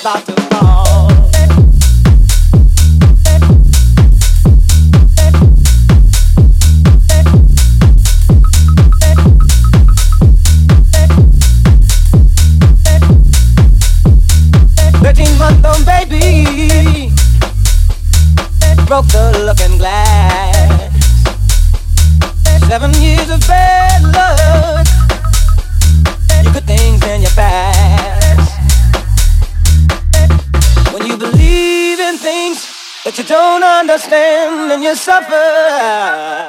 about suffer.